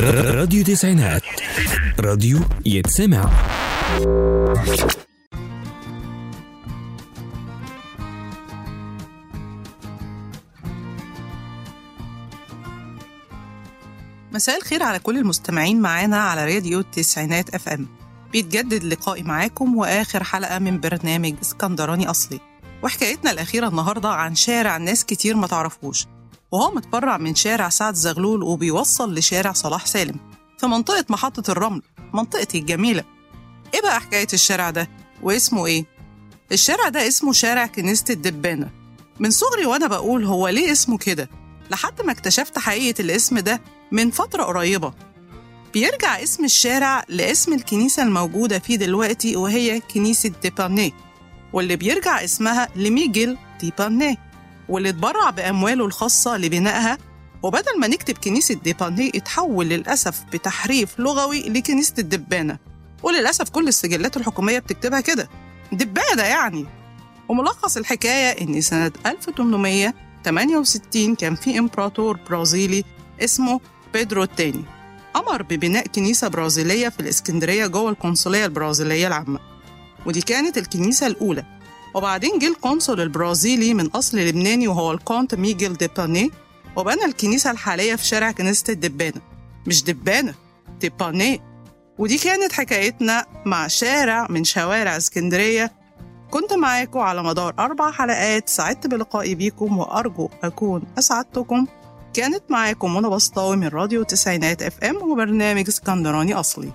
راديو تسعينات. راديو يتسمع. مساء الخير على كل المستمعين معانا على راديو التسعينات FM بيتجدد لقائي معاكم وآخر حلقة من برنامج اسكندراني أصلي. وحكايتنا الأخيرة النهارده عن شارع ناس كتير ما تعرفوش. وهو متفرع من شارع سعد زغلول وبيوصل لشارع صلاح سالم في منطقة محطة الرمل منطقتي الجميلة. إيه بقى حكاية الشارع ده؟ واسمه إيه؟ الشارع ده اسمه شارع كنيسة الدبانة. من صغري وأنا بقول هو ليه اسمه كده لحد ما اكتشفت حقيقة الاسم ده من فترة قريبة. بيرجع اسم الشارع لاسم الكنيسة الموجودة فيه دلوقتي وهي كنيسة ديباني واللي بيرجع اسمها لميجيل ديباني واللي اتبرع بأمواله الخاصة لبنائها وبدل ما نكتب كنيسة ديباني اتحول للأسف بتحريف لغوي لكنيسة الدبانة. وللأسف كل السجلات الحكومية بتكتبها كده. دبانة يعني. وملخص الحكاية إن سنة 1868 كان في إمبراطور برازيلي اسمه بيدرو الثاني أمر ببناء كنيسة برازيلية في الإسكندرية جوه القنصلية البرازيلية العامة. ودي كانت الكنيسة الأولى. وبعدين جه القنصل البرازيلي من أصل لبناني وهو الكونت ميجيل ديباني وبنى الكنيسة الحالية في شارع كنيسة الدبانة. مش دبانة ديباني. ودي كانت حكايتنا مع شارع من شوارع اسكندرية. كنت معاكم على مدار أربع حلقات. سعدت بلقائي بيكم وأرجو أكون أسعدتكم. كانت معاكم منى بسطاوي من راديو تسعينات FM وبرنامج اسكندراني أصلي.